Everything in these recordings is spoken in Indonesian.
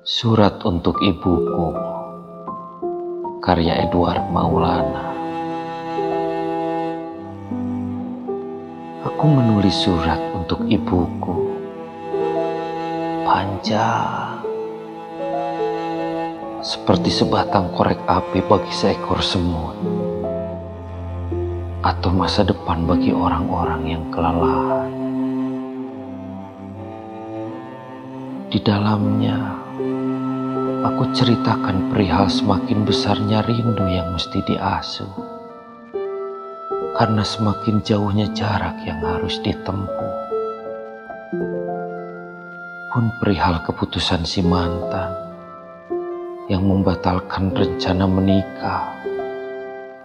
Surat untuk Ibuku. Karya Edward Maulana. Aku menulis surat untuk ibuku. Panjang. Seperti sebatang korek api bagi seekor semut. Atau masa depan bagi orang-orang yang kelelahan. Di dalamnya Aku ceritakan perihal semakin besarnya rindu yang mesti diasuh. Karena semakin jauhnya jarak yang harus ditempuh. Pun perihal keputusan si mantan yang membatalkan rencana menikah,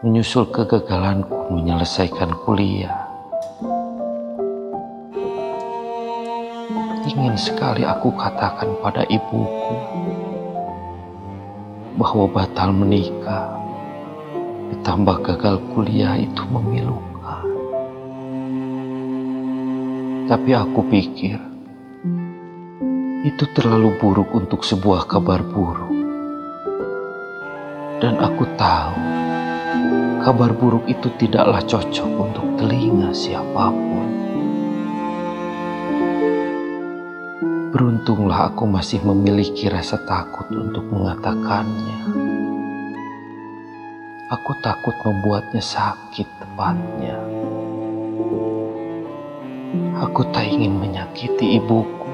menyusul kegagalanku menyelesaikan kuliah. Ingin sekali aku katakan pada ibuku bahwa batal menikah ditambah gagal kuliah itu memilukan. Tapi aku pikir itu terlalu buruk untuk sebuah kabar buruk. Dan aku tahu kabar buruk itu tidaklah cocok untuk telinga siapa pun. Beruntunglah aku masih memiliki rasa takut untuk mengatakannya. Aku takut membuatnya sakit tepatnya. Aku tak ingin menyakiti ibuku,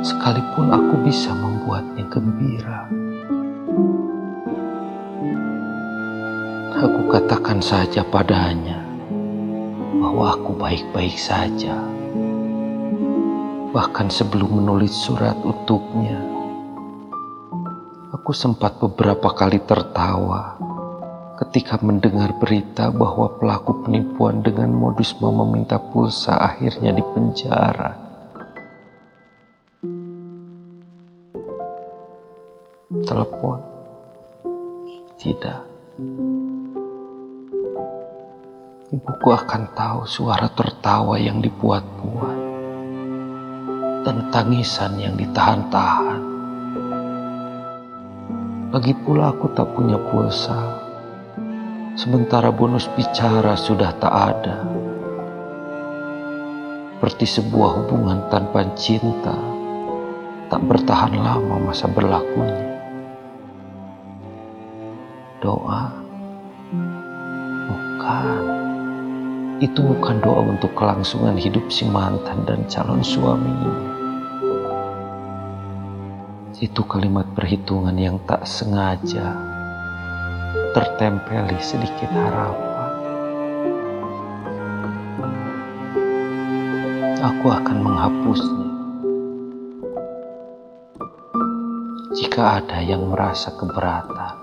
sekalipun aku bisa membuatnya gembira. Aku katakan saja padanya bahwa aku baik-baik saja Bahkan sebelum menulis surat untuknya, aku sempat beberapa kali tertawa ketika mendengar berita bahwa pelaku penipuan dengan modus mau meminta pulsa akhirnya dipenjara. Telepon? Tidak. Ibuku akan tahu suara tertawa yang dibuat-buat dan tangisan yang ditahan-tahan. Lagi pula aku tak punya pulsa, sementara bonus bicara sudah tak ada. Seperti sebuah hubungan tanpa cinta, tak bertahan lama masa berlakunya. Doa, bukan. Itu bukan doa untuk kelangsungan hidup si mantan dan calon suaminya. Itu kalimat perhitungan yang tak sengaja tertempeli sedikit harapan. Aku akan menghapusnya. Jika ada yang merasa keberatan.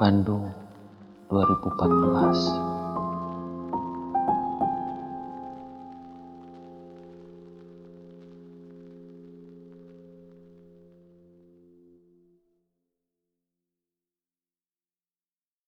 Bandung 2014